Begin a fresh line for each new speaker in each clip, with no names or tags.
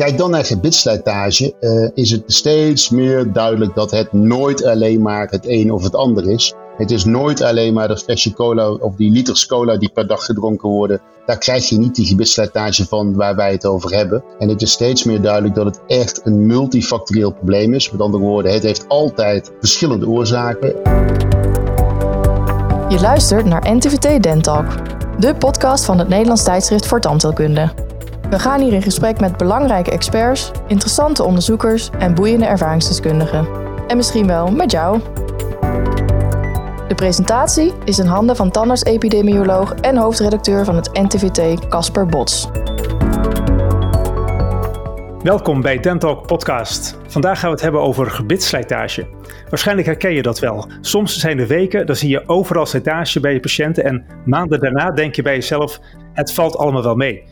Kijk dan naar gebitsslijtage, uh, is het steeds meer duidelijk dat het nooit alleen maar het een of het ander is. Het is nooit alleen maar dat flesje cola of die liters cola die per dag gedronken worden. Daar krijg je niet die gebitsslijtage van waar wij het over hebben. En het is steeds meer duidelijk dat het echt een multifactorieel probleem is. Met andere woorden, het heeft altijd verschillende oorzaken.
Je luistert naar NTVT Dentalk, de podcast van het Nederlands tijdschrift voor tandheelkunde. We gaan hier in gesprek met belangrijke experts, interessante onderzoekers en boeiende ervaringsdeskundigen. En misschien wel met jou. De presentatie is in handen van tandarts-epidemioloog en hoofdredacteur van het NTVT, Casper Bots.
Welkom bij Dentalk Podcast. Vandaag gaan we het hebben over gebitsslijtage. Waarschijnlijk herken je dat wel. Soms zijn er weken, dan zie je overal slijtage bij je patiënten en maanden daarna denk je bij jezelf, het valt allemaal wel mee.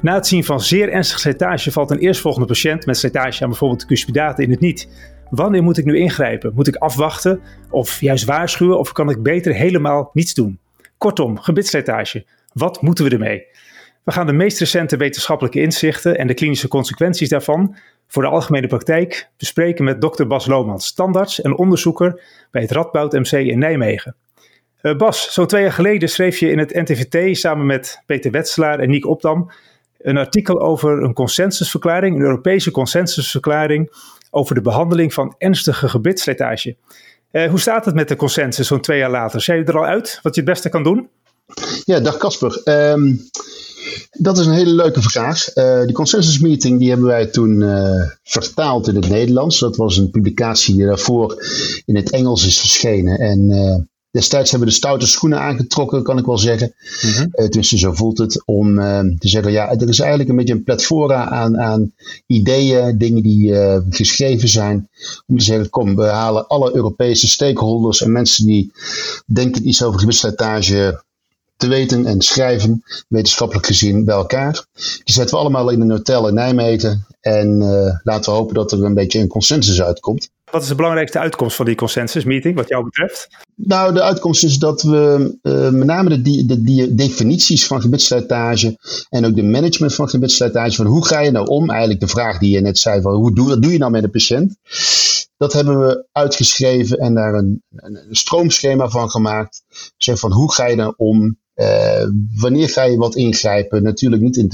Na het zien van zeer ernstige slijtage valt een eerstvolgende patiënt met slijtage aan bijvoorbeeld de in het niet. Wanneer moet ik nu ingrijpen? Moet ik afwachten of juist waarschuwen of kan ik beter helemaal niets doen? Kortom, gebitsslijtage. Wat moeten we ermee? We gaan de meest recente wetenschappelijke inzichten en de klinische consequenties daarvan voor de algemene praktijk bespreken met dokter Bas Lomans, standaards en onderzoeker bij het Radboud MC in Nijmegen. Uh, Bas, zo'n twee jaar geleden schreef je in het NTVT samen met Peter Wetselaar en Niek Opdam een artikel over een consensusverklaring, een Europese consensusverklaring over de behandeling van ernstige gebitsslijtage. Uh, hoe staat het met de consensus zo'n twee jaar later? Zijn je er al uit wat je het beste kan doen?
Ja, dag Casper. Um, dat is een hele leuke vraag. Uh, die consensusmeeting die hebben wij toen uh, vertaald in het Nederlands. Dat was een publicatie die daarvoor in het Engels is verschenen. En Destijds hebben we de stoute schoenen aangetrokken, kan ik wel zeggen. Mm -hmm. zo voelt het. Om uh, te zeggen, ja, er is eigenlijk een beetje een platforma aan, aan ideeën, dingen die uh, geschreven zijn. Om te zeggen, kom, we halen alle Europese stakeholders en mensen die denken iets over gewichtslijtage te weten en schrijven, wetenschappelijk gezien, bij elkaar. Die zetten we allemaal in een hotel in Nijmegen. En laten we hopen dat er een beetje een consensus uitkomt.
Wat is de belangrijkste uitkomst van die consensusmeeting, wat jou betreft?
Nou, de uitkomst is dat we uh, met name de, de, de, definities van gebitsslijtage en ook de management van gebitsslijtage, van hoe ga je nou om, eigenlijk de vraag die je net zei, van hoe doe, wat doe je nou met een patiënt? Dat hebben we uitgeschreven en daar een, een, stroomschema van gemaakt. Zeg van hoe ga je nou om? Uh, wanneer ga je wat ingrijpen? Natuurlijk niet in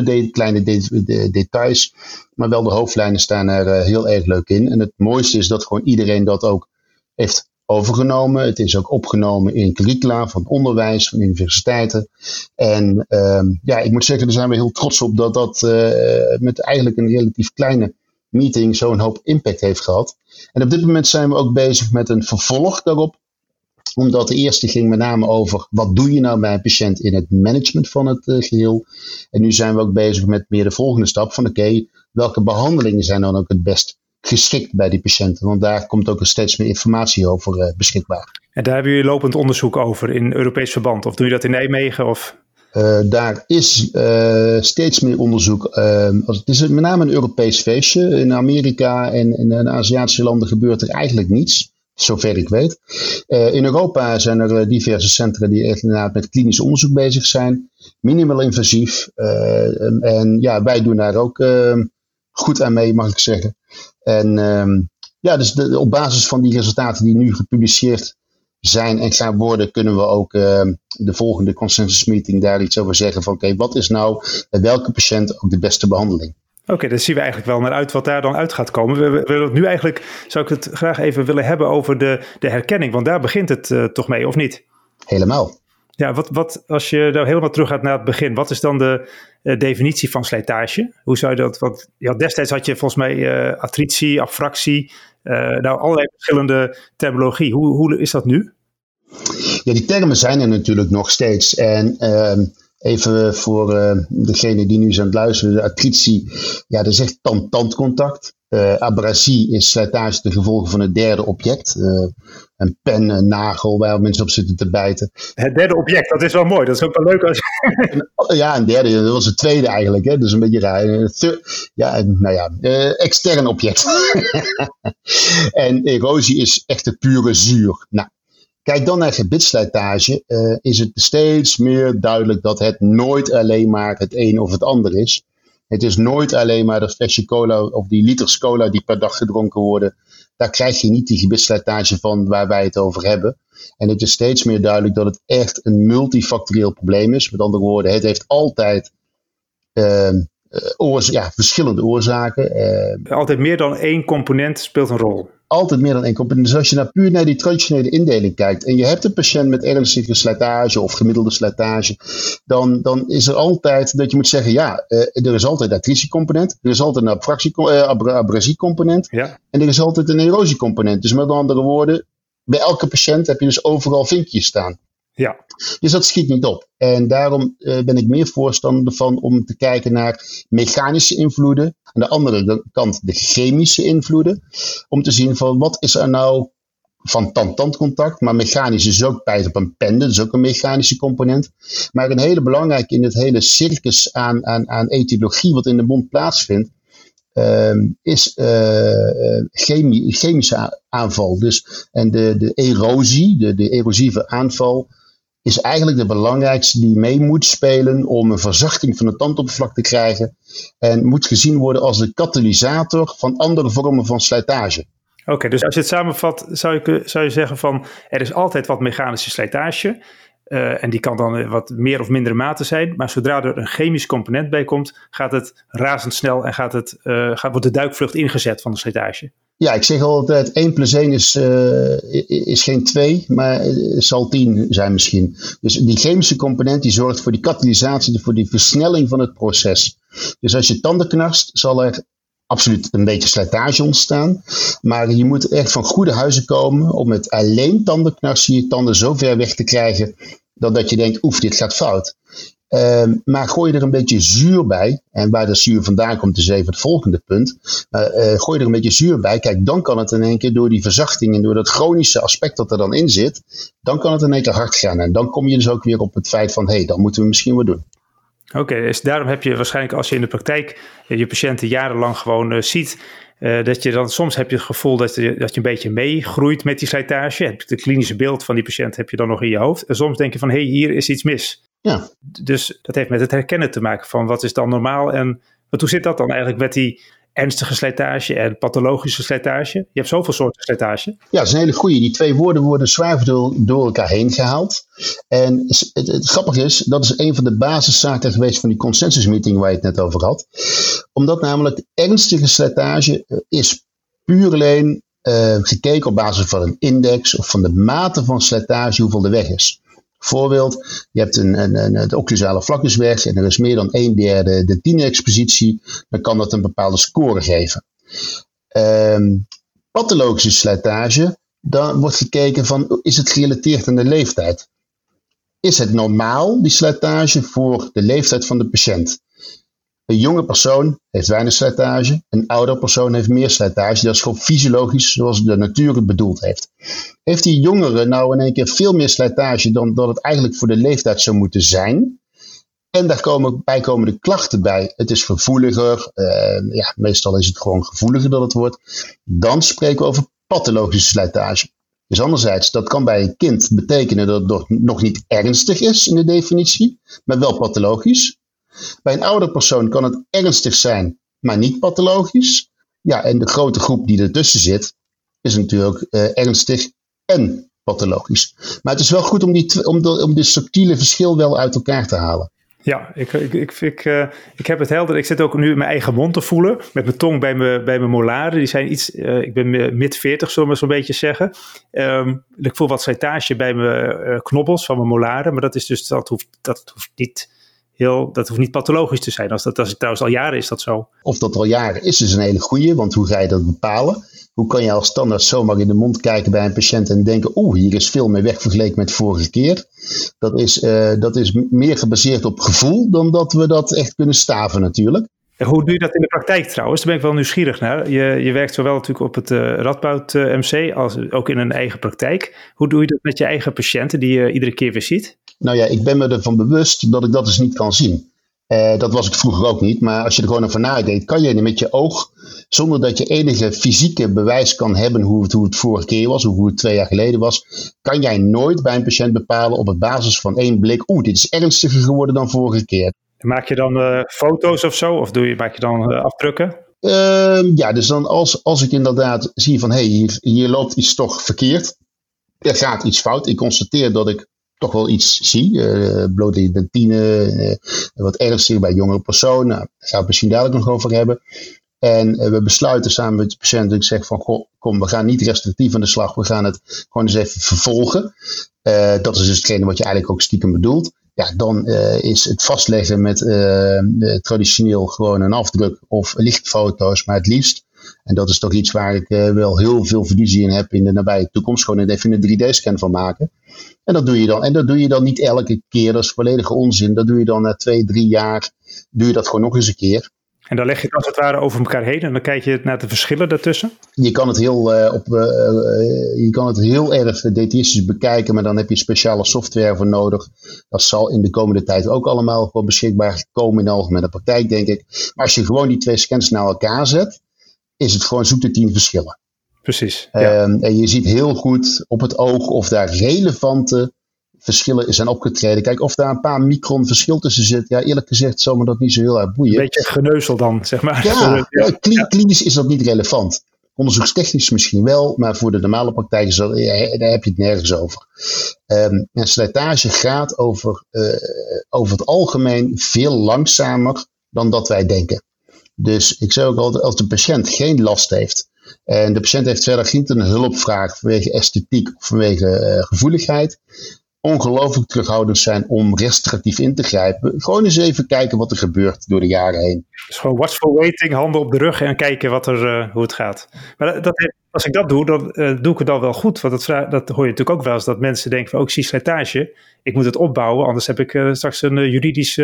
de kleine de details. Maar wel de hoofdlijnen staan er uh, heel erg leuk in. En het mooiste is dat gewoon iedereen dat ook heeft overgenomen. Het is ook opgenomen in curricula van onderwijs, van universiteiten. En uh, ja, ik moet zeggen, daar zijn we heel trots op dat dat uh, met eigenlijk een relatief kleine meeting zo'n hoop impact heeft gehad. En op dit moment zijn we ook bezig met een vervolg daarop omdat de eerste ging met name over wat doe je nou bij een patiënt in het management van het uh, geheel. En nu zijn we ook bezig met meer de volgende stap van oké, welke behandelingen zijn dan ook het best geschikt bij die patiënten. Want daar komt ook steeds meer informatie over uh, beschikbaar.
En daar hebben jullie lopend onderzoek over in Europees verband? Of doe je dat in Nijmegen? Of?
Uh, daar is uh, steeds meer onderzoek. het is met name een Europees feestje. In Amerika en in de Aziatische landen gebeurt er eigenlijk niets zover ik weet. Uh, in Europa zijn er eh, diverse centra die echt inderdaad met klinisch onderzoek bezig zijn. Minimaal invasief. Uh, en ja, wij doen daar ook uh, goed aan mee, mag ik zeggen. En um, ja, dus op basis van die resultaten die nu gepubliceerd zijn en gaan worden, kunnen we ook ehm, de volgende consensus meeting daar iets over zeggen van oké, wat is nou bij welke patiënt ook de beste behandeling?
Oké, okay, dan zien we eigenlijk wel naar uit wat daar dan uit gaat komen. We, willen nu eigenlijk, zou ik het graag even willen hebben over de, de herkenning, want daar begint het uh, toch mee, of niet?
Helemaal.
Ja, wat, wat, als je nou helemaal terug gaat naar het begin, wat is dan de uh, definitie van slijtage? Hoe zou je dat, want ja, destijds had je volgens mij uh, attritie, abfractie, nou allerlei verschillende terminologie. Hoe, hoe is dat nu?
Ja, die termen zijn er natuurlijk nog steeds. En ehm, Even voor uh, degene die nu zijn aan het luisteren, de attritie, ja, dat is echt tand-tandcontact. Uh, abrasie is slijtage de gevolgen van het derde object. Uh, een pen, een nagel waar mensen op zitten te bijten.
Het derde object, dat is wel mooi. Dat is ook wel leuk als
Ja, een derde, dat was het tweede eigenlijk. Hè? Dat is een beetje raar. Ja, nou ja, uh, extern object. en erosie is echt de pure zuur. Nou, Kijk dan naar gebitsslijtage, uh, is het steeds meer duidelijk dat het nooit alleen maar het een of het ander is. Het is nooit alleen maar dat flesje cola of die liters cola die per dag gedronken worden. Daar krijg je niet die gebitsslijtage van waar wij het over hebben. En het is steeds meer duidelijk dat het echt een multifactorieel probleem is. Met andere woorden, het heeft altijd uh, ja, verschillende oorzaken.
Uh, altijd meer dan één component speelt een rol
altijd meer dan één component. Dus als je nou puur naar die traditionele indeling kijkt en je hebt een patiënt met ernstige slijtage of gemiddelde slijtage, dan, dan is er altijd dat je moet zeggen, ja, uh, er is altijd een attritiecomponent, er is altijd een uh, abrasiecomponent ja. en er is altijd een erosiecomponent. Dus met andere woorden, bij elke patiënt heb je dus overal vinkjes staan.
Ja.
Dus dat schiet niet op. En daarom uh, ben ik meer voorstander van om te kijken naar mechanische invloeden. Aan de andere kant de chemische invloeden. Om te zien van wat is er nou van tand-tand contact. Maar mechanisch is ook pijt op een pen. Dat is ook een mechanische component. Maar een hele belangrijke in het hele circus aan, aan, aan etiologie wat in de mond plaatsvindt. Uh, is uh, chemie, chemische aanval. Dus, en de, de erosie, de, de erosieve aanval, is eigenlijk de belangrijkste die mee moet spelen om een verzachting van het tandoppervlak te krijgen. En moet gezien worden als de katalysator van andere vormen van slijtage.
Oké, dus als je het samenvat, zou je, zou je zeggen van er is altijd wat mechanische slijtage. Uh, en die kan dan wat meer of mindere mate zijn. Maar zodra er een chemisch component bij komt, gaat het razendsnel en gaat het, uh, gaat, wordt de duikvlucht ingezet van de slijtage.
Ja, ik zeg altijd 1 plus 1 is, is geen 2, maar het zal 10 zijn misschien. Dus die chemische component die zorgt voor die katalysatie, voor die versnelling van het proces. Dus als je tanden knarst, zal er absoluut een beetje slijtage ontstaan. Maar je moet echt van goede huizen komen om met alleen tandenknarsen je tanden zo ver weg te krijgen dan dat je denkt, oef, dit gaat fout. Uh, maar gooi er een beetje zuur bij, en waar de zuur vandaan komt is even het volgende punt. Uh, uh, gooi er een beetje zuur bij, kijk, dan kan het in één keer door die verzachting en door dat chronische aspect dat er dan in zit, dan kan het in één hard gaan. En dan kom je dus ook weer op het feit van, hé, hey, dan moeten we misschien wat doen.
Oké, dus daarom heb je waarschijnlijk als je in de praktijk je patiënten jarenlang gewoon uh, ziet, uh, dat je dan soms heb je het gevoel dat je, dat je een beetje meegroeit met die slijtage. Het klinische beeld van die patiënt heb je dan nog in je hoofd. En soms denk je van, hé, hey, hier is iets mis.
Ja.
Dus dat heeft met het herkennen te maken van wat is dan normaal en wat, hoe zit dat dan eigenlijk met die ernstige slijtage en pathologische slijtage? Je hebt zoveel soorten slijtage.
Ja, dat is een hele goede. Die twee woorden worden zwaar door, elkaar heen gehaald. En het, grappige is, dat is een van de basiszaken geweest van die consensusmeeting waar je het net over had. Omdat namelijk ernstige slijtage eh, is puur alleen uh, gekeken op basis van een index of van de mate van slijtage, hoeveel de weg is. Voorbeeld, je hebt een, een, een, de occlusale vlak en er is meer dan een derde de tienexpositie, dan kan dat een bepaalde score geven. Um, pathologische slijtage, dan wordt gekeken van, is het gerelateerd aan de leeftijd? Is het normaal, die slijtage, voor de leeftijd van de patiënt? Een jonge persoon heeft weinig slijtage, een ouder persoon heeft meer slijtage. Dat is gewoon fysiologisch zoals de natuur het bedoeld heeft. Heeft die jongere nou in één keer veel meer slijtage dan dat het eigenlijk voor de leeftijd zou moeten zijn? En daar komen bijkomende klachten bij. Het is gevoeliger, uh, ja, meestal is het gewoon gevoeliger dat het wordt. Dan spreken we over pathologische slijtage. Dus anderzijds, dat kan bij een kind betekenen dat het nog niet ernstig is in de definitie, maar wel pathologisch. Bij een oude persoon kan het ernstig zijn, maar niet pathologisch. Ja, en de grote groep die ertussen zit, is natuurlijk uh, ernstig en pathologisch. Maar het is wel goed om, die, om, om dit subtiele verschil wel uit elkaar te halen.
Ja, ik, ik, ik, ik, uh, ik heb het helder. Ik zit ook nu in mijn eigen mond te voelen. Met mijn tong bij, me, bij mijn molaren. Die zijn iets, uh, ik ben mid 40, zullen we zo'n beetje zeggen. Um, ik voel wat slijtage bij mijn uh, knobbels van mijn molaren. Maar dat is dus, dat hoeft, dat hoeft niet heel, dat hoeft niet pathologisch te zijn. Als dat als het trouwens al jaren is dat zo.
Of dat al jaren is, is een hele goede. Want hoe ga je dat bepalen? Hoe kan je als standaard zomaar in de mond kijken bij een patiënt en denken: oeh, hier is veel meer weg vergeleken met vorige keer? Dat is, uh, dat is meer gebaseerd op gevoel dan dat we dat echt kunnen staven, natuurlijk.
En hoe doe je dat in de praktijk trouwens? Daar ben ik wel nieuwsgierig naar. Je, je werkt zowel natuurlijk op het uh, Radboud uh, MC als ook in een eigen praktijk. Hoe doe je dat met je eigen patiënten die je iedere keer weer ziet?
Nou ja, ik ben me ervan bewust dat ik dat dus niet kan zien. Uh, dat was ik vroeger ook niet, maar als je er gewoon over nadenkt, kan je met je oog, zonder dat je enige fysieke bewijs kan hebben hoe het, hoe het vorige keer was, hoe het twee jaar geleden was, kan jij nooit bij een patiënt bepalen op basis van één blik, oeh, dit is ernstiger geworden dan vorige keer.
Maak je dan uh, foto's of zo? Of doe je, maak je dan uh, afdrukken?
Ehm, ja, dus dan als, als ik inderdaad zie van hé, hey, hier, hier loopt iets toch verkeerd. Er gaat iets fout. Ik constateer dat ik toch wel iets zie. Uh, blootliggende benzine, uh, wat ernstig bij jongere personen. Nou, daar gaan het misschien dadelijk nog over hebben. En uh, we besluiten samen met de patiënt, ik zeg van, kom, we gaan niet restrictief aan de slag, we gaan het gewoon eens even vervolgen. dat is dus hetgene wat je eigenlijk ook stiekem bedoelt. Ja, dan is het vastleggen met traditioneel gewoon een afdruk of lichtfoto's, maar het liefst en dat is toch iets waar ik uh, wel heel veel visie in heb in de nabije toekomst. Gewoon even een 3D-scan van maken. En dat doe je dan. En dat doe je dan niet elke keer. Dat is volledige onzin. Dat doe je dan na twee, drie jaar. Doe je dat gewoon nog eens een keer.
En dan leg je het als het ware over elkaar heen en dan kijk je naar de verschillen daartussen?
Je kan het heel, uh, op, uh, je kan het heel erg detailistisch bekijken, maar dan heb je speciale software voor nodig. Dat zal in de komende tijd ook allemaal wel beschikbaar komen in de algemene praktijk, denk ik. Maar als je gewoon die twee scans naar elkaar zet, is het gewoon zoek de tien verschillen.
Precies.
Ja. Um, en je ziet heel goed op het oog of daar relevante verschillen zijn opgetreden. Kijk, of daar een paar micron verschil tussen zit. Ja, eerlijk gezegd zal me dat niet zo heel erg boeien.
Een beetje geneuzel dan, zeg maar.
Ja, ja, klinisch is dat niet relevant. Onderzoekstechnisch misschien wel, maar voor de normale praktijk is dat, ja, daar heb je het nergens over. Um, en slijtage gaat over, uh, over het algemeen veel langzamer dan dat wij denken. Dus ik zeg ook altijd, als de patiënt geen last heeft en de patiënt heeft verder geen een hulpvraag vanwege esthetiek of vanwege uh, gevoeligheid, ongelooflijk terughoudend zijn om restrictief in te grijpen. Gewoon eens even kijken wat er gebeurt door de jaren heen.
Dus gewoon watchful waiting, handen op de rug en kijken wat er, uh, hoe het gaat. Maar dat, als ik dat doe, dan uh, doe ik het dan wel goed. Want dat, dat hoor je natuurlijk ook wel eens, dat mensen denken van, ook oh, zie slijtage, ik moet het opbouwen, anders heb ik straks een juridisch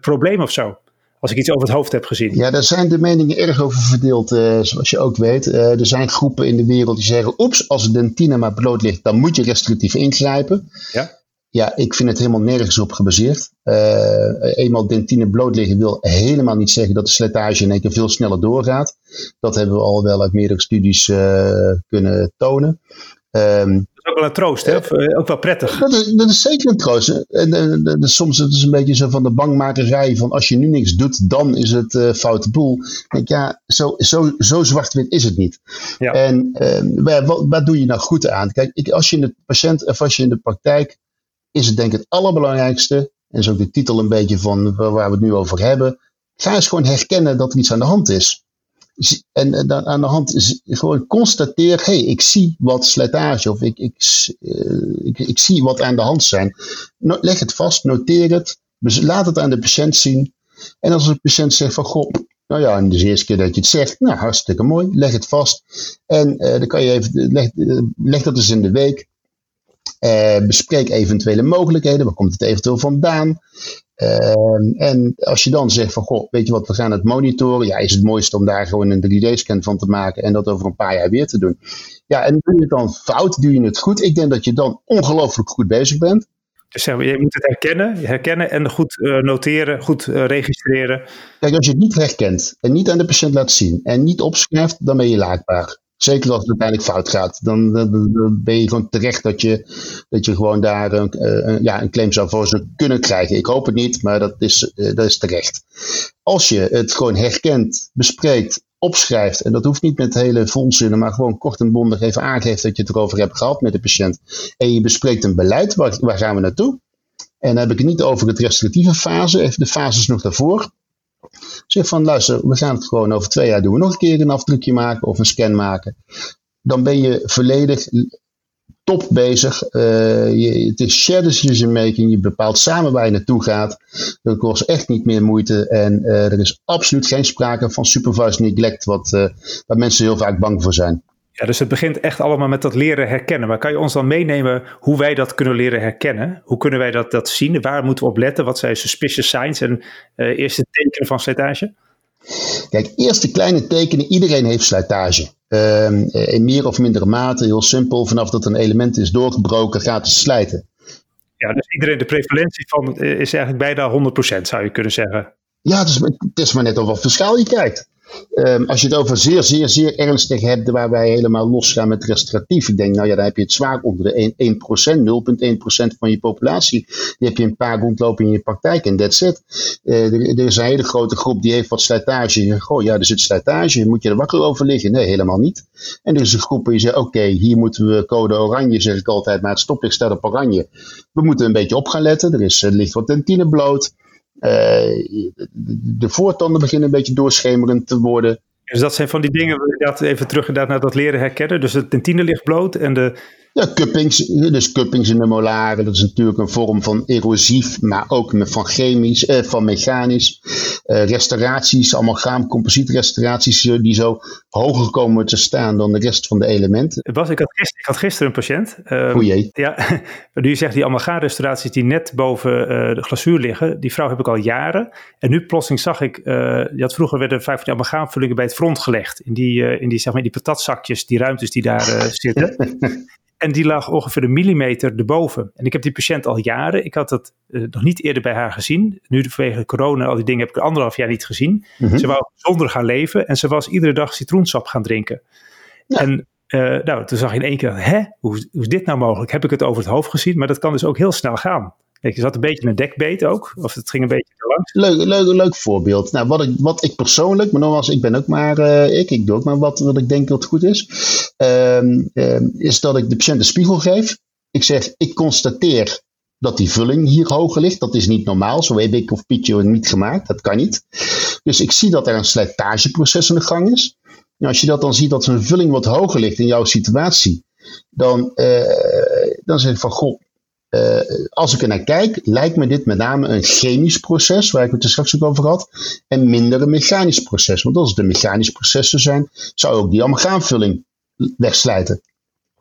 probleem of zo als ik iets over het hoofd heb gezien.
Ja, daar zijn de meningen erg over verdeeld, uh, zoals je ook weet. Uh, er zijn groepen in de wereld die zeggen: oeps, als het dentine maar bloot ligt, dan moet je restrictief ingrijpen.
Ja.
Ja, ik vind het helemaal nergens op gebaseerd. Uh, eenmaal dentine bloot liggen wil helemaal niet zeggen dat de slijtage in één keer veel sneller doorgaat. Dat hebben we al wel uit meerdere studies kunnen tonen.
Um, dat is ook wel een troost, hè? Of, uh, ook wel prettig.
Dat is, dat is zeker een troost. En, en, en, soms is het een beetje zo van de bangmakerij van als je nu niks doet, dan is het uh, foute boel. denk ja, zo, zo, zo zwart-wit is het niet. Ja. En uh, wat, wat doe je nou goed aan? Kijk, ik, als je in de patiënt of als je in de praktijk, is het denk ik het allerbelangrijkste, en is ook de titel een beetje van waar we het nu over hebben, ga eens gewoon herkennen dat er iets aan de hand is. En eh, dan aan de hand gewoon constateer, hé, hey, ik zie wat slijtage of ik, ik, uh, ik, ik, zie wat aan de hand zijn. leg het vast, noteer het, laat het aan de patiënt zien. En als de patiënt zegt van, goh, nou ja, en de eerste keer dat je het zegt, nou hartstikke mooi, leg het vast. En uh, dan kan je even, leg, leg dat eens in de week. Bespreek eventuele mogelijkheden. Waar komt het eventueel vandaan? Uh, en als je dan zegt van, goh, weet je wat, we gaan het monitoren. Ja, is het mooiste om daar gewoon een 3D-scan van te maken en dat over een paar jaar weer te doen. Ja, en doe je het dan fout, doe je het goed. Ik denk dat je dan ongelooflijk goed bezig bent.
Dus je moet het herkennen, herkennen en goed uh, noteren, goed uh, registreren.
Kijk, als je het niet herkent en niet aan de patiënt laat zien en niet opschrijft, dan ben je laakbaar. Zeker als het uiteindelijk fout gaat. Dan, dan, ben je gewoon terecht dat je, dat je gewoon daar een, uh, ja, een claim zou voor zou kunnen krijgen. Ik hoop het niet, maar dat is, uh, dat is terecht. Als je het gewoon herkent, bespreekt, opschrijft, en dat hoeft niet met hele volzinnen, maar gewoon kort en bondig even aangeeft dat je het erover hebt gehad met de patiënt. En je bespreekt een beleid, waar, waar gaan we naartoe? En dan heb ik het niet over het restrictieve fase, even de fases nog daarvoor. Zeg van luister, we gaan het gewoon over twee jaar doen we nog een keer een afdrukje maken of een scan maken. Dan ben je volledig top bezig. Uh, je, het is shared decision making. Je bepaalt samen waar je naartoe gaat. Dat kost echt niet meer moeite. En uh, er is absoluut geen sprake van supervised neglect, wat, uh, waar mensen heel vaak bang voor zijn.
Ja, dus het begint echt allemaal met dat leren herkennen. Maar kan je ons dan meenemen hoe wij dat kunnen leren herkennen? Hoe kunnen wij dat, dat zien? Waar moeten we op letten? Wat zijn suspicious signs en uh, eerste tekenen van slijtage?
Kijk, eerste kleine tekenen. Iedereen heeft slijtage. Uh, in meer of mindere mate, heel simpel. Vanaf dat een element is doorgebroken, gaat het slijten.
Ja, dus iedereen, de prevalentie van is eigenlijk bijna 100%, zou je kunnen zeggen.
Ja, het is, het is maar net op wat verschil je kijkt. Ehm, als je het over zeer, zeer, zeer ernstig hebt, waar wij helemaal losgaan met restauratief. Ik denk, nou ja, dan heb je het zwaar onder de 1%, 1% 0,1% van je populatie. Die heb je een paar rondlopen in je praktijk en that's it. Uh, er, is een hele grote groep die heeft wat slijtage. Goh, ja, er zit slijtage. Moet je er wakker over liggen? Nee, helemaal niet. En er is een groep die zegt, oké, hier moeten we code oranje, zeg ik altijd, maar het stoplicht staat op oranje. We moeten een beetje op gaan letten. Er is, ligt wat tentine bloot. Uh, de voortanden beginnen een beetje doorschemerend te worden.
Dus dat zijn van die dingen, dat even terug naar dat leren herkennen. Dus de tentine ligt bloot en de,
ja, cuppings, dus cuppings in de molaren, dat is natuurlijk een vorm van erosief, maar ook van chemisch, eh, van mechanisch. Eh, restauraties, amalgaam, composietrestauraties, eh, die zo hoger komen te staan dan de rest van de elementen.
Bas, ik had gisteren, ik had gisteren een patiënt.
Uh, o jee.
Ja, nu zegt die amalgaamrestauraties die net boven uh, de glazuur liggen, die vrouw heb ik al jaren. En nu plotseling zag ik, uh, je had vroeger werden vaak van die amalgaamvullingen bij het front gelegd. In die, in die, zeg maar, die patatzakjes, die ruimtes die daar zitten. En die lag ongeveer een millimeter erboven. En ik heb die patiënt al jaren. Ik had dat uh, nog niet eerder bij haar gezien. Nu vanwege corona al die dingen heb ik er anderhalf jaar niet gezien. Mm-hmm. Ze wou zonder gaan leven en ze was iedere dag citroensap gaan drinken. Ja. En uh, nou, toen zag je in één keer, hè, hoe, hoe, is dit nou mogelijk? Heb ik het over het hoofd gezien? Maar dat kan dus ook heel snel gaan. Je zat een beetje een dekbeet ook, of het ging een beetje te langs.
Leuk, leuk, leuk voorbeeld. Nou, wat ik, wat ik persoonlijk, maar nogmaals, ik ben ook maar uh, ik, ik doe ook maar wat, wat ik denk dat goed is, um, um, is dat ik de patiënt een spiegel geef. Ik zeg, ik constateer dat die vulling hier hoger ligt. Dat is niet normaal. Zo heb ik of Pietje niet gemaakt. Dat kan niet. Dus ik zie dat er een slijtageproces aan de gang is. Als je dat dan ziet dat zo'n vulling wat hoger ligt in jouw situatie, dan, uh, dan zeg ik van goh, uh, als ik er naar kijk, lijkt me dit met name een chemisch proces, waar ik het er straks ook over had, en minder een mechanisch proces. Want als het een mechanisch proces zou zijn, zou ook die amalgaamvulling wegslijten.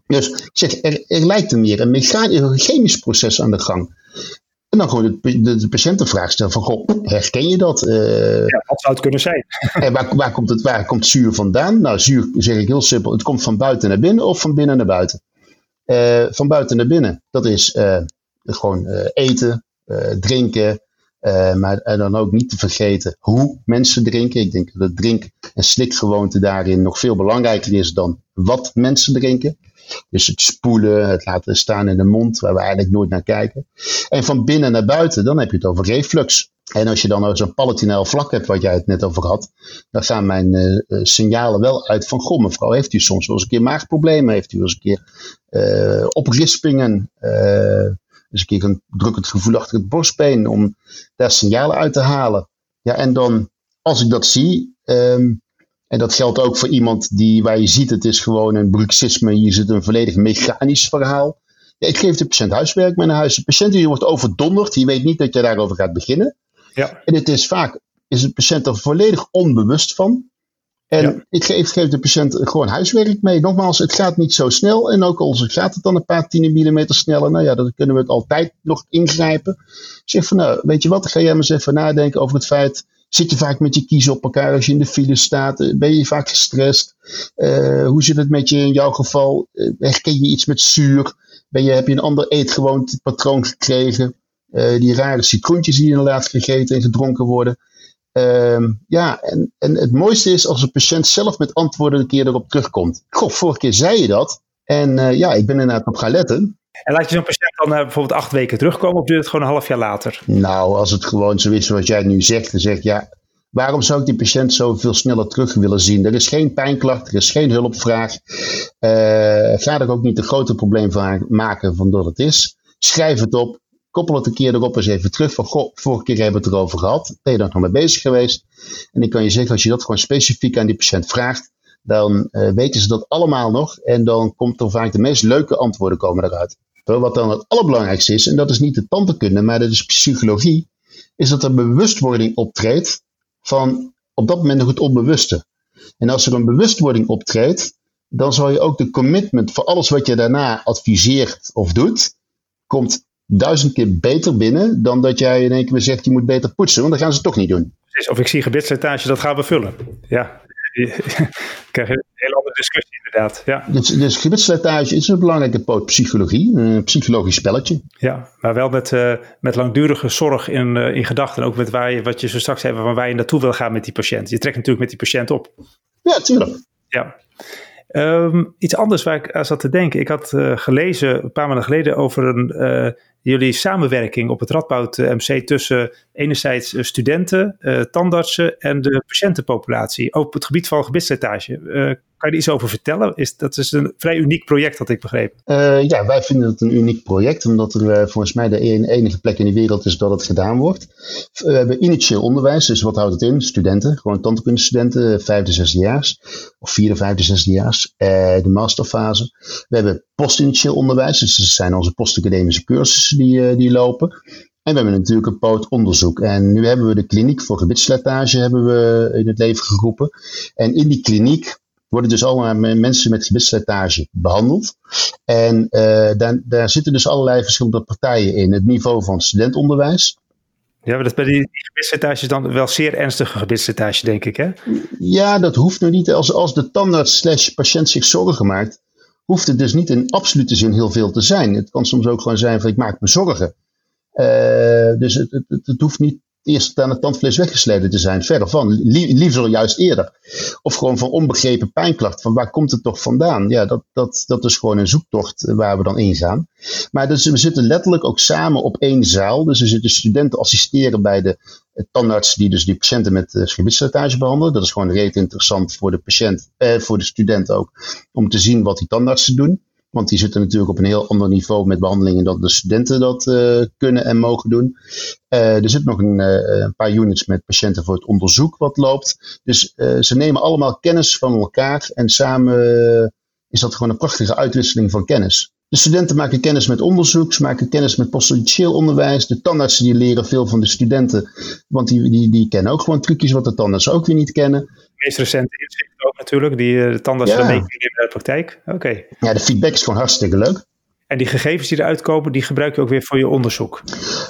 Dus ik zeg, er, er lijkt er meer een, mechanisch, een chemisch proces aan de gang. En dan gewoon de, de, de patiënt de vraag stellen van, goh, herken je dat?
Uh, ja, wat zou het kunnen zijn?
En waar, waar, komt het, waar komt zuur vandaan? Nou, zuur zeg ik heel simpel, het komt van buiten naar binnen of van binnen naar buiten. Uh, van buiten naar binnen. Dat is uh, gewoon uh, eten, drinken. maar en dan ook niet te vergeten hoe mensen drinken. Ik denk dat drink- en slikgewoonte daarin nog veel belangrijker is dan wat mensen drinken. Dus het spoelen, het laten staan in de mond, waar we eigenlijk nooit naar kijken. En van binnen naar buiten, dan heb je het over reflux. En als je dan zo'n palatinaal vlak hebt, wat jij het net over had, dan gaan mijn uh, signalen wel uit van, goh mevrouw, heeft u soms wel eens een keer maagproblemen? Heeft u wel eens een keer uh, oprispingen? Uh, een keer een drukkend gevoel achter het borstbeen, om daar signalen uit te halen. Ja, en dan, als ik dat zie, um, en dat geldt ook voor iemand die, waar je ziet, het is gewoon een bruxisme, hier zit een volledig mechanisch verhaal. Ja, ik geef de patiënt huiswerk mee naar huis. De patiënt die wordt overdonderd, die weet niet dat je daarover gaat beginnen.
Ja.
En het is vaak, is de patiënt er volledig onbewust van. En ja. ik geef, geef, de patiënt gewoon huiswerk mee. Nogmaals, het gaat niet zo snel. En ook al gaat het dan een paar tiende millimeter sneller, nou ja, dan kunnen we het altijd nog ingrijpen. Ik zeg van, nou, weet je wat, ga jij maar eens even nadenken over het feit, zit je vaak met je kiezen op elkaar als je in de file staat? Ben je vaak gestrest? Uh, hoe zit het met je in jouw geval? Uh, herken je iets met zuur? Ben je, heb je een ander eetgewoontepatroon gekregen? Die rare citroentjes die inderdaad gegeten en gedronken worden. Um, ja, en, en het mooiste is als een patiënt zelf met antwoorden een keer erop terugkomt. Goh, vorige keer zei je dat. En ja, ik ben inderdaad op gaan letten.
En laat je zo'n patiënt dan uh, bijvoorbeeld acht weken terugkomen of duurt het gewoon een half jaar later?
Nou, als het gewoon zo is zoals jij nu zegt, dan zeg ik ja, waarom zou ik die patiënt zo veel sneller terug willen zien? Er is geen pijnklacht, er is geen hulpvraag. Uh, ga er ook niet een groter probleem van maken van dat het is. Schrijf het op, koppel het een keer erop eens even terug. Van, goh, vorige keer hebben we het erover gehad. Ben je daar nog mee bezig geweest? En ik kan je zeggen, als je dat gewoon specifiek aan die patiënt vraagt, dan uh, weten ze dat allemaal nog. En dan komt er vaak de meest leuke antwoorden komen eruit. Wat dan het allerbelangrijkste is, en dat is niet de tandheelkunde, maar dat is psychologie, is dat er bewustwording optreedt van op dat moment nog het onbewuste. En als er een bewustwording optreedt, dan zal je ook de commitment voor alles wat je daarna adviseert of doet, komt duizend keer beter binnen dan dat jij in één keer zegt je moet beter poetsen, want dan gaan ze toch niet doen.
Of ik zie gebitsslijtage, dat gaan we vullen. Ja. Krijg je een hele andere discussie inderdaad. Ja.
Dus, dus is een belangrijke poot psychologie, een psychologisch spelletje.
Ja, maar wel met, uh, met langdurige zorg in, uh, in gedachten. Ook met waar je, wat je zo straks hebt, van waar je naartoe wil gaan met die patiënt. Je trekt natuurlijk met die patiënt op.
Ja, tuurlijk.
Ja. Um, iets anders waar ik aan zat te denken. Ik had uh, gelezen een paar maanden geleden over een, jullie samenwerking op het Radboud MC tussen enerzijds studenten, tandartsen en de patiëntenpopulatie op het gebied van gebitsslijtage. Kan je er iets over vertellen? Is, dat is een vrij uniek project, had ik begrepen.
Uh, ja, wij vinden het een uniek project, omdat er uh, volgens mij de enige plek in de wereld is dat het gedaan wordt. We hebben initieel onderwijs, dus wat houdt het in? Studenten, gewoon tandkundestudenten, vijfde, zesdejaars, of vierde, vijfde, zesdejaars, de masterfase. We hebben postinitieel onderwijs, dus dat zijn onze postacademische cursussen die, die lopen. En we hebben natuurlijk een poot onderzoek. En nu hebben we de kliniek voor gebitsslijtage hebben we in het leven geroepen. En in die kliniek worden dus allemaal mensen met gebitsslijtage behandeld. En uh, daar, daar zitten dus allerlei verschillende partijen in. Het niveau van studentonderwijs.
Ja, maar dat bij die is dan wel zeer ernstige gebitsslijtage, denk ik, hè?
Ja, dat hoeft nu niet. Als, als de tandarts slash patiënt zich zorgen maakt, hoeft het dus niet in absolute zin heel veel te zijn. Het kan soms ook gewoon zijn van ik maak me zorgen. Uh, dus het, het, het, hoeft niet eerst aan het tandvlees weggesleden te zijn. Verder van, liever juist eerder. Of gewoon van onbegrepen pijnklacht. Van waar komt het toch vandaan? Ja, dat, dat, dat is gewoon een zoektocht waar we dan in gaan. Maar dus we zitten letterlijk ook samen op één zaal. Dus er zitten studenten assisteren bij de tandarts die dus die patiënten met uh, gebitsslijtage behandelen. Dat is gewoon reet interessant voor de patiënt, eh, voor de student ook. Om te zien wat die tandartsen doen. Want die zitten natuurlijk op een heel ander niveau met behandelingen dan de studenten dat uh, kunnen en mogen doen. Uh, er zit nog een, uh, een, paar units met patiënten voor het onderzoek wat loopt. Dus ze nemen allemaal kennis van elkaar en samen is dat gewoon een prachtige uitwisseling van kennis. De studenten maken kennis met onderzoek, ze maken kennis met postjudicieel onderwijs. De tandartsen die leren veel van de studenten, want die, die, die kennen ook gewoon trucjes wat de tandartsen ook weer niet kennen. De
meest recente inzichten ook natuurlijk, die de tandartsen ja. mee kunnen nemen uit de praktijk. Oké.
Ja, de feedback is gewoon hartstikke leuk.
En die gegevens die eruit komen, die gebruik je ook weer voor je onderzoek.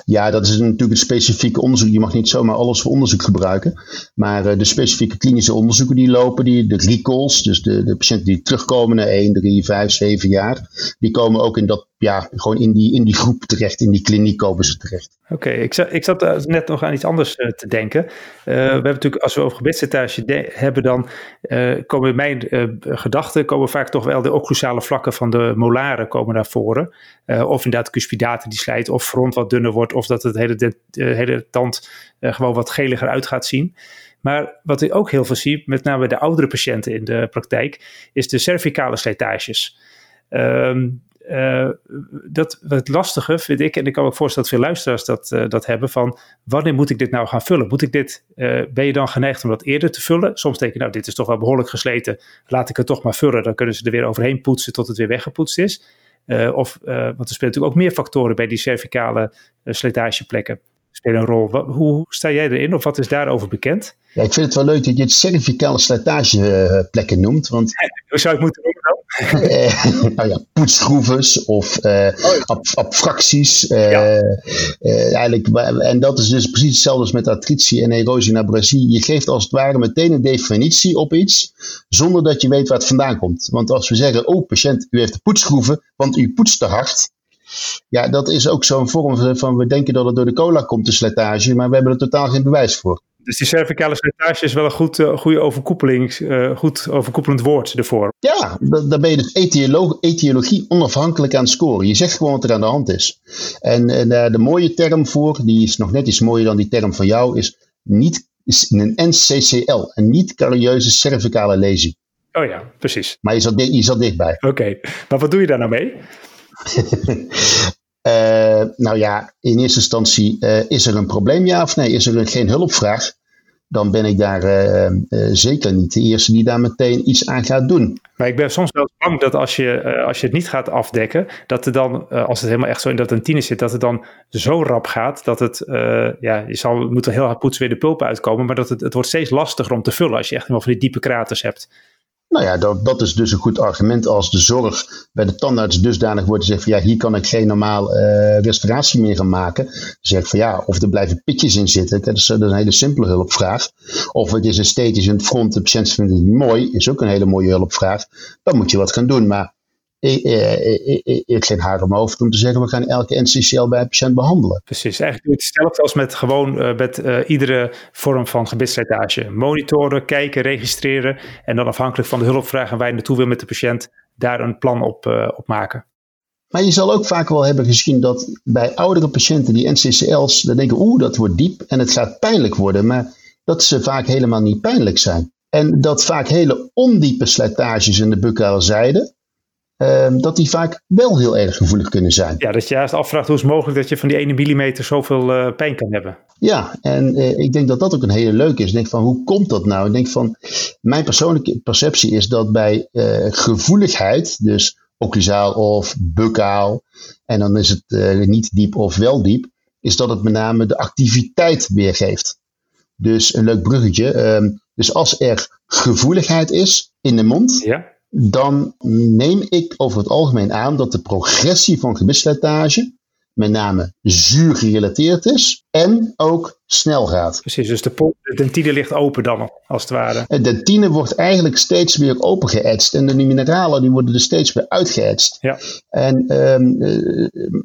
Ja, dat is natuurlijk een specifiek onderzoek. Je mag niet zomaar alles voor onderzoek gebruiken. Maar uh, de specifieke klinische onderzoeken die lopen, die, de recalls, dus de, de patiënten die terugkomen na 1, 3, 5, 7 jaar, die komen ook in dat ja, gewoon in die, in die groep terecht, in die kliniek komen ze terecht.
Oké, ik, zat, ik zat net nog aan iets anders uh, te denken. Uh, we hebben natuurlijk, als we over gebedsslijtage hebben, dan komen mijn gedachten, komen vaak toch wel de occlusale vlakken van de molaren komen naar voren. of inderdaad cuspidaten die slijt, of front wat dunner wordt, of dat het hele, de, hele tand gewoon wat geliger uit gaat zien. Maar wat ik ook heel veel zie, met name de oudere patiënten in de praktijk, is de cervicale slijtages. Um, uh, dat het lastige vind ik, en ik kan me voorstellen dat veel luisteraars dat, uh, dat hebben, van wanneer moet ik dit nou gaan vullen? Moet ik dit, uh, ben je dan geneigd om dat eerder te vullen? Soms denk je, nou dit is toch wel behoorlijk gesleten, laat ik het toch maar vullen. Dan kunnen ze er weer overheen poetsen tot het weer weggepoetst is. of, want er spelen natuurlijk ook meer factoren bij die cervicale slijtageplekken spelen een rol. hoe sta jij erin of wat is daarover bekend?
Ja, ik vind het wel leuk dat je het cervicale slijtageplekken noemt. Want,
hoe zou ik moeten?
Eh, nou ja, of ab abfracties. Uh, ja. eigenlijk, en dat is dus precies hetzelfde als met artritie en erosie en abrasie. Je geeft als het ware meteen een definitie op iets, zonder dat je weet waar het vandaan komt. Want als we zeggen, oh patiënt, u heeft de poetsschroeven, want u poetst te hard. Ja, dat is ook zo'n vorm van, we denken dat het door de cola komt, de slijtage, maar we hebben er totaal geen bewijs voor.
Dus die cervicale slijtage is wel een goed, uh, goede overkoepeling, uh, goed overkoepelend woord ervoor.
Ja, daar ben je dus etiologie onafhankelijk aan het scoren. Je zegt gewoon wat er aan de hand is. En, en uh, de mooie term voor, die is nog net iets mooier dan die term van jou, is, niet, is een NCCL, een niet-carieuze cervicale lesie.
Oh ja, precies.
Maar je zat, je zat dichtbij.
Oké, maar wat doe je daar nou mee?
Uh, nou ja, in eerste instantie uh, is er een probleem, ja of nee? Is er geen hulpvraag? Dan ben ik daar uh, zeker niet de eerste die daar meteen iets aan gaat doen.
Maar ik ben soms wel bang dat als je, als je het niet gaat afdekken, dat er dan, als het helemaal echt zo in dat een tiener zit, dat het dan zo rap gaat dat het, ja, je zal, moet er heel hard poetsen weer de pulp uitkomen, maar dat het, het wordt steeds lastiger om te vullen als je echt helemaal van die diepe kraters hebt.
Nou ja, dat, dat is dus een goed argument als de zorg bij de tandarts dusdanig wordt gezegd van ja, hier kan ik geen normaal uh, restauratie meer gaan maken. Dan zeg ik van ja, of er blijven pitjes in zitten. Dat is, dat is een hele simpele hulpvraag. Of het is esthetisch in het front, de patiënt vindt het niet mooi, is ook een hele mooie hulpvraag. Dan moet je wat gaan doen. Maar ik, ik, ik haar om mijn hoofd om te zeggen, we gaan elke NCCL bij patiënt behandelen.
Precies, eigenlijk doe je hetzelfde als met gewoon uh, met uh, iedere vorm van gebitsslijtage. Monitoren, kijken, registreren en dan afhankelijk van de hulpvraag en waar je naartoe wil met de patiënt, daar een plan op, uh, op maken.
Maar je zal ook vaak wel hebben gezien dat bij oudere patiënten die NCCL's, dan denken oeh, dat wordt diep en het gaat pijnlijk worden, maar dat ze vaak helemaal niet pijnlijk zijn. En dat vaak hele ondiepe slijtages in de buccale zijde, Ehm, dat die vaak wel heel erg gevoelig kunnen zijn.
Ja, dat je juist afvraagt hoe is het mogelijk dat je van die ene millimeter zoveel uh, pijn kan hebben.
Ja, en uh, ik denk dat dat ook een hele leuke is. Ik denk van, hoe komt dat nou? Ik denk van, mijn persoonlijke perceptie is dat bij uh, gevoeligheid, dus occlusaal of buccaal, en dan is het niet diep of wel diep, is dat het met name de activiteit weergeeft. Dus een leuk bruggetje. Ehm, dus als er gevoeligheid is in de mond,
ja
dan neem ik over het algemeen aan dat de progressie van gebitsslijtage met name zuur gerelateerd is en ook snel gaat.
Precies, dus de, dentine ligt open dan, als het ware.
De dentine wordt eigenlijk steeds weer opengeëtst en de mineralen die worden er steeds weer uitgeëtst.
Ja.
En um,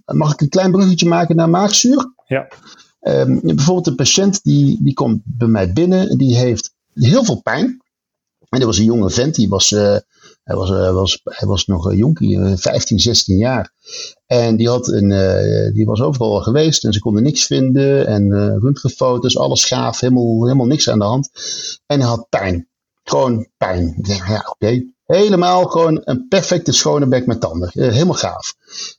mag ik een klein bruggetje maken naar maagzuur?
Ja.
Um, bijvoorbeeld een patiënt die, die komt bij mij binnen, die heeft heel veel pijn. En er was een jonge vent, die was, uh, hij, was, uh, was, hij was nog een jonkie, 15, 16 jaar. En die, had een, uh, die was overal geweest en ze konden niks vinden. En röntgenfoto's, alles gaaf, helemaal, helemaal niks aan de hand. En hij had pijn. Gewoon pijn. Ik denk, ja, oké. Helemaal gewoon een perfecte schone bek met tanden. helemaal gaaf.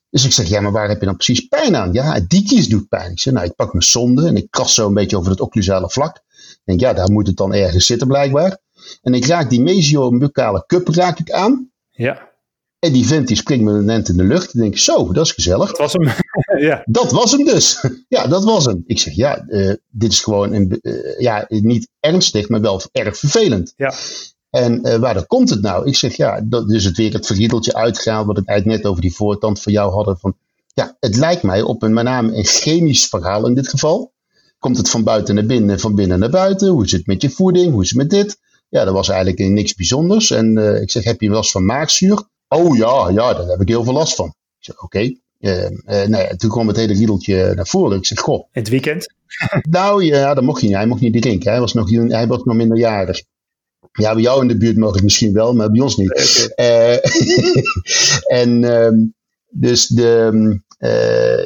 Dus ik zeg, ja, maar waar heb je dan precies pijn aan? Ja, die kies doet pijn. Ik nou, ik pak mijn zonde en ik kras zo een beetje over het occlusale vlak. Ik denk, ja, daar moet het dan ergens zitten blijkbaar. En ik raak die mesio-buccale cup raak ik aan.
Ja.
En die vent die springt me net in de lucht. En denk ik, zo, dat is gezellig.
Dat was hem. ja.
Dat was hem dus. ja, dat was hem. Ik zeg, ja, uh, dit is gewoon een, uh, ja, niet ernstig, maar wel erg vervelend.
Ja.
En uh, waar komt het nou? Ik zeg, ja, dat is het weer het verriedeltje uitgehaald, wat ik eigenlijk net over die voortand van jou hadden. Van, ja, het lijkt mij op een, met name een chemisch verhaal in dit geval. Komt het van buiten naar binnen, van binnen naar buiten? Hoe is het met je voeding? Hoe is het met dit? Ja, dat was eigenlijk niks bijzonders. En uh, ik zeg, heb je last van maagzuur? Oh ja, ja, daar heb ik heel veel last van. Ik zeg, oké. Okay. Uh, uh, nou ja, toen kwam het hele riedeltje naar voren. Ik zeg, goh.
Het weekend?
nou ja, dat mocht hij niet. Hij mocht niet drinken. Hij was nog, hij was nog minderjarig. Ja, bij jou in de buurt mag ik misschien wel, maar bij ons niet. Okay. en ehm, dus de,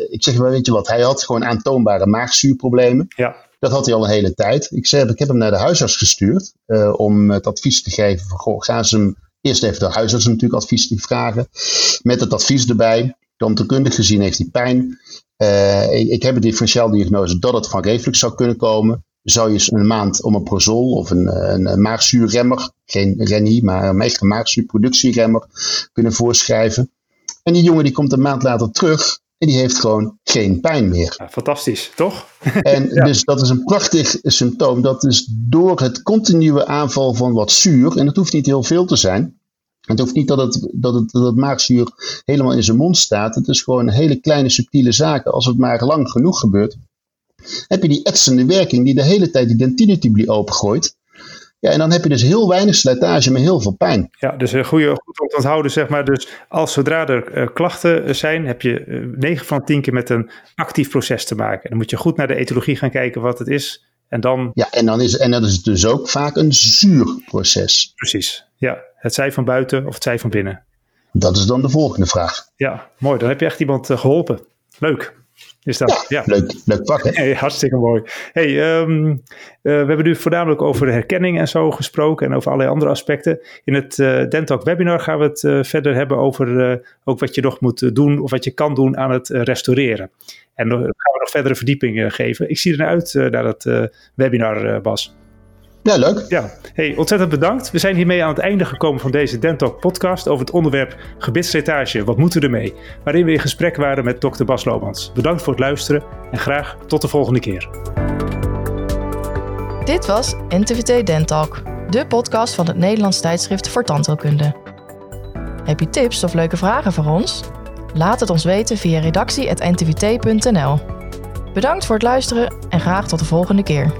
ik zeg maar, weet je wat, hij had gewoon aantoonbare maagzuurproblemen.
Ja.
Dat had hij al een hele tijd. Ik, zei, ik heb hem naar de huisarts gestuurd uh, om het advies te geven van, goh, gaan ze hem eerst even de huisarts natuurlijk advies te vragen. Met het advies erbij. Tandheelkundig gezien heeft hij pijn. Uh, ik, heb een differentiaaldiagnose dat het van reflux zou kunnen komen. Zou je een maand om een prozol of een, een, maagzuurremmer, geen Reni, maar een echte maagzuurproductieremmer kunnen voorschrijven. En die jongen die komt een maand later terug en die heeft gewoon geen pijn meer.
Ja, fantastisch, toch?
En ja. dus dat is een prachtig symptoom. Dat is door het continue aanval van wat zuur, en dat hoeft niet heel veel te zijn. Het hoeft niet dat het, dat het, dat het maagzuur helemaal in zijn mond staat. Het is gewoon hele kleine subtiele zaken. Als het maar lang genoeg gebeurt, heb je die etsende werking die de hele tijd die dentinetubuli opengooit. Ja, en dan heb je dus heel weinig slijtage met heel veel pijn.
Ja, dus een goede, goed om te onthouden, zeg maar. Dus als zodra er uh, klachten zijn, heb je uh, 9 van 10 keer met een actief proces te maken. Dan moet je goed naar de etologie gaan kijken wat het is. En dan...
Ja, en dan is, en dat is dus ook vaak een zuurproces.
Precies, ja. Het zij van buiten of het zij van binnen.
Dat is dan de volgende vraag.
Ja, mooi. Dan heb je echt iemand uh, geholpen. Leuk. Is dat,
ja, ja. Leuk, leuk pakken.
Hey, hartstikke mooi. Hey, um, uh, we hebben nu voornamelijk over de herkenning en zo gesproken en over allerlei andere aspecten. In het uh, Dentalk webinar gaan we het uh, verder hebben over ook wat je nog moet doen of wat je kan doen aan het restaureren. En dan gaan we nog verdere verdieping geven. Ik zie er naar uit naar dat webinar, Bas.
Ja, leuk.
Ja, hey, ontzettend bedankt. We zijn hiermee aan het einde gekomen van deze Dentalk podcast over het onderwerp gebitsslijtage. Wat moeten we ermee? Waarin we in gesprek waren met dokter Bas Lomans. Bedankt voor het luisteren en graag tot de volgende keer.
Dit was NTVT Dentalk. de podcast van het Nederlands tijdschrift voor tandheelkunde. Heb je tips of leuke vragen voor ons? Laat het ons weten via redactie.ntvt.nl. Bedankt voor het luisteren en graag tot de volgende keer.